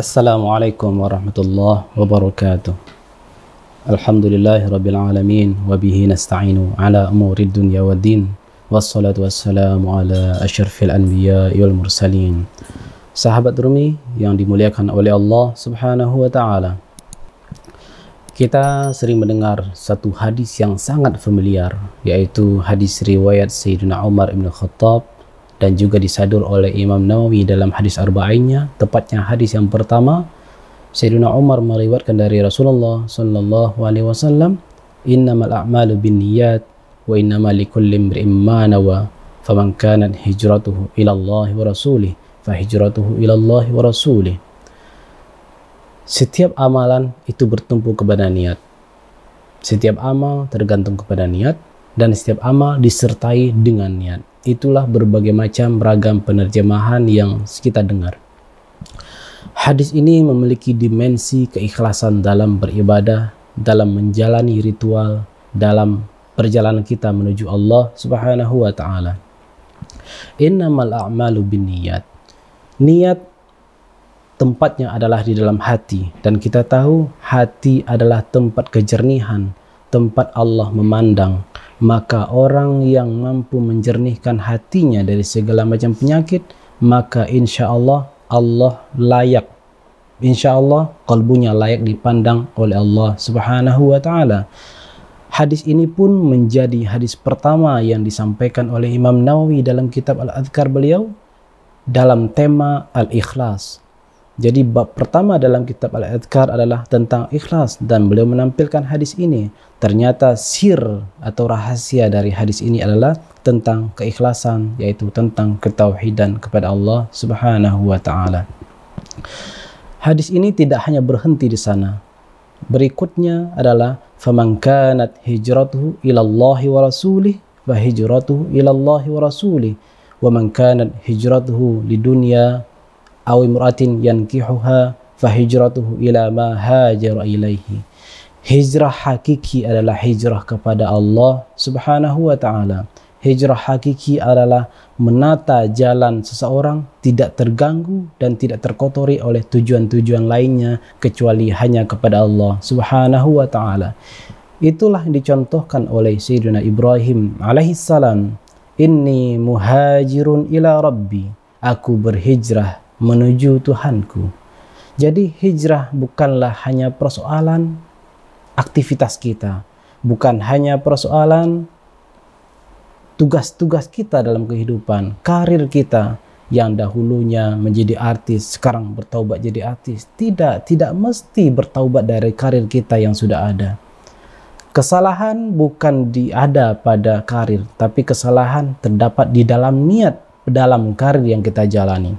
السلام عليكم ورحمة الله وبركاته الحمد لله رب العالمين وبه نستعين على أمور الدنيا والدين والصلاة والسلام على أشرف الأنبياء والمرسلين Sahabat Rumi yang dimuliakan oleh Allah Subhanahu wa taala. Kita sering mendengar satu hadis yang sangat familiar yaitu hadis riwayat Sayyidina Umar bin Khattab dan juga disadur oleh Imam Nawawi dalam hadis arba'innya tepatnya hadis yang pertama Sayyidina Umar meriwayatkan dari Rasulullah sallallahu alaihi wasallam innamal a'malu binniyat wa innamal likulli imrin ma nawa faman kanat hijratuhu ila Allah wa rasulih fahijratuhu ilallahi wa rasulih. Setiap amalan itu bertumpu kepada niat. Setiap amal tergantung kepada niat dan setiap amal disertai dengan niat. Itulah berbagai macam ragam penerjemahan yang kita dengar. Hadis ini memiliki dimensi keikhlasan dalam beribadah, dalam menjalani ritual, dalam perjalanan kita menuju Allah Subhanahu wa taala. Innamal a'malu binniyat niat tempatnya adalah di dalam hati dan kita tahu hati adalah tempat kejernihan tempat Allah memandang maka orang yang mampu menjernihkan hatinya dari segala macam penyakit maka insya Allah Allah layak insya Allah kalbunya layak dipandang oleh Allah subhanahu wa ta'ala Hadis ini pun menjadi hadis pertama yang disampaikan oleh Imam Nawawi dalam kitab Al-Adhkar beliau dalam tema al-ikhlas. Jadi bab pertama dalam kitab Al-Adhkar adalah tentang ikhlas dan beliau menampilkan hadis ini. Ternyata sir atau rahasia dari hadis ini adalah tentang keikhlasan yaitu tentang ketauhidan kepada Allah Subhanahu wa taala. Hadis ini tidak hanya berhenti di sana. Berikutnya adalah faman kanat hijratuhu ila Allah wa rasulih fa hijratuhu ila Allah wa rasulih wa man kanat hijratuhu lidunya aw imratin yankihuha fahijratuhu ila ma hajara ilaihi. Hijrah hakiki adalah hijrah kepada Allah subhanahu wa ta'ala. Hijrah hakiki adalah menata jalan seseorang tidak terganggu dan tidak terkotori oleh tujuan-tujuan lainnya kecuali hanya kepada Allah subhanahu wa ta'ala. Itulah yang dicontohkan oleh Sayyidina Ibrahim alaihi salam. Inni muhajirun ila rabbi. Aku berhijrah menuju Tuhanku. Jadi hijrah bukanlah hanya persoalan aktivitas kita. Bukan hanya persoalan tugas-tugas kita dalam kehidupan, karir kita yang dahulunya menjadi artis, sekarang bertaubat jadi artis. Tidak, tidak mesti bertaubat dari karir kita yang sudah ada Kesalahan bukan diada pada karir, tapi kesalahan terdapat di dalam niat dalam karir yang kita jalani.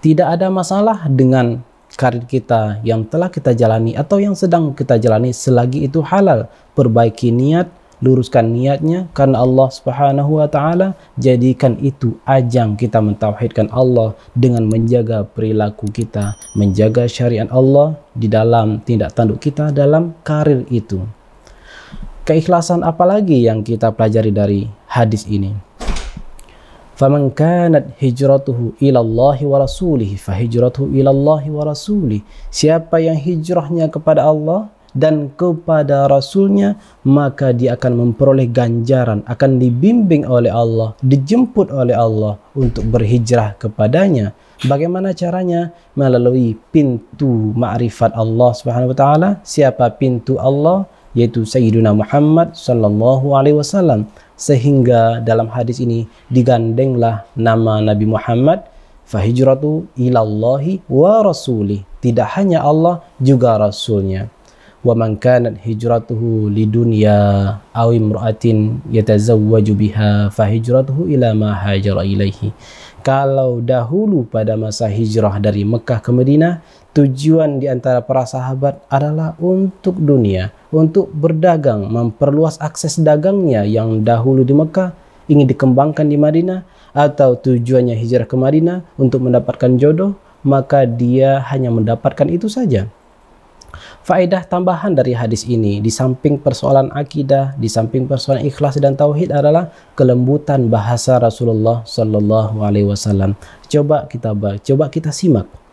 Tidak ada masalah dengan karir kita yang telah kita jalani atau yang sedang kita jalani selagi itu halal. Perbaiki niat, luruskan niatnya karena Allah Subhanahu wa taala jadikan itu ajang kita mentauhidkan Allah dengan menjaga perilaku kita, menjaga syariat Allah di dalam tindak tanduk kita dalam karir itu. Keikhlasan apa lagi yang kita pelajari dari hadis ini? Hijratuhu ila Allah wa rasulih fahijratuhu ila Allah wa rasulih. Siapa yang hijrahnya kepada Allah dan kepada Rasulnya maka dia akan memperoleh ganjaran akan dibimbing oleh Allah dijemput oleh Allah untuk berhijrah kepadanya. Bagaimana caranya? Melalui pintu ma'rifat Allah Subhanahu wa taala. Siapa pintu Allah yaitu Sayyiduna Muhammad sallallahu alaihi wasallam. Sehingga dalam hadis ini digandenglah nama Nabi Muhammad fahijratu ilallahi wa rasulih. Tidak hanya Allah juga rasulnya. Wa man kanat hijratuhu lidunya aw imra'atin yatazawwaju biha fahijratuhu ila ma hajara ilaihi kalau dahulu pada masa hijrah dari Mekah ke Madinah tujuan di antara para sahabat adalah untuk dunia, untuk berdagang, memperluas akses dagangnya yang dahulu di Mekah ingin dikembangkan di Madinah atau tujuannya hijrah ke Madinah untuk mendapatkan jodoh, maka dia hanya mendapatkan itu saja. Faedah tambahan dari hadis ini di samping persoalan akidah, di samping persoalan ikhlas dan tauhid adalah kelembutan bahasa Rasulullah Sallallahu Alaihi Wasallam. Coba kita coba kita simak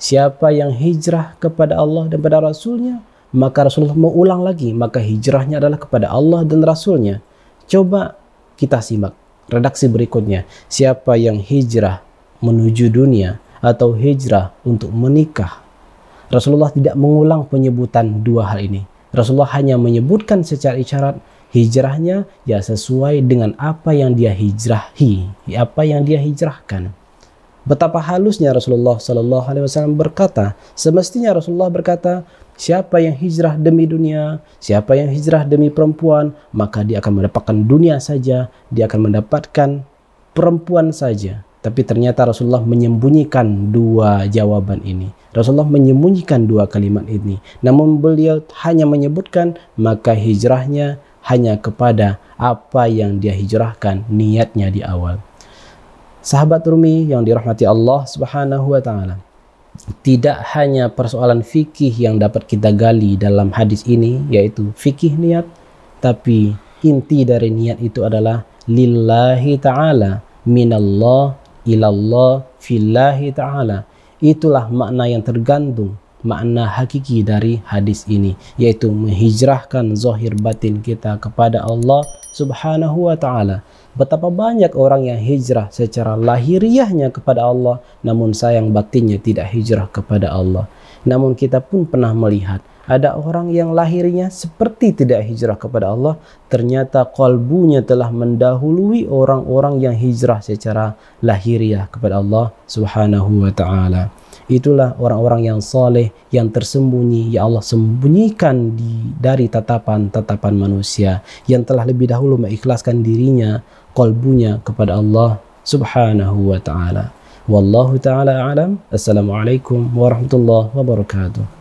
siapa yang hijrah kepada Allah dan pada Rasulnya, maka Rasulullah mengulang lagi, maka hijrahnya adalah kepada Allah dan Rasulnya. Coba kita simak redaksi berikutnya. Siapa yang hijrah menuju dunia atau hijrah untuk menikah. Rasulullah tidak mengulang penyebutan dua hal ini. Rasulullah hanya menyebutkan secara isyarat hijrahnya ya sesuai dengan apa yang dia hijrahi, apa yang dia hijrahkan. Betapa halusnya Rasulullah Shallallahu Alaihi Wasallam berkata, semestinya Rasulullah berkata, siapa yang hijrah demi dunia, siapa yang hijrah demi perempuan, maka dia akan mendapatkan dunia saja, dia akan mendapatkan perempuan saja. Tapi ternyata Rasulullah menyembunyikan dua jawaban ini. Rasulullah menyembunyikan dua kalimat ini. Namun beliau hanya menyebutkan maka hijrahnya hanya kepada apa yang dia hijrahkan niatnya di awal. Sahabat Rumi yang dirahmati Allah Subhanahu wa taala. Tidak hanya persoalan fikih yang dapat kita gali dalam hadis ini yaitu fikih niat, tapi inti dari niat itu adalah lillahi taala minallah ilallah fillahi taala. Itulah makna yang tergantung makna hakiki dari hadis ini yaitu menghijrahkan zahir batin kita kepada Allah Subhanahu wa taala. Betapa banyak orang yang hijrah secara lahiriahnya kepada Allah namun sayang batinnya tidak hijrah kepada Allah. Namun kita pun pernah melihat ada orang yang lahirnya seperti tidak hijrah kepada Allah, ternyata kalbunya telah mendahului orang-orang yang hijrah secara lahiriah kepada Allah Subhanahu wa taala. Itulah orang-orang yang soleh, yang tersembunyi, ya Allah sembunyikan di, dari tatapan-tatapan manusia yang telah lebih dahulu mengikhlaskan dirinya, kolbunya kepada Allah subhanahu wa ta'ala. Wallahu ta'ala alam. Assalamualaikum warahmatullahi wabarakatuh.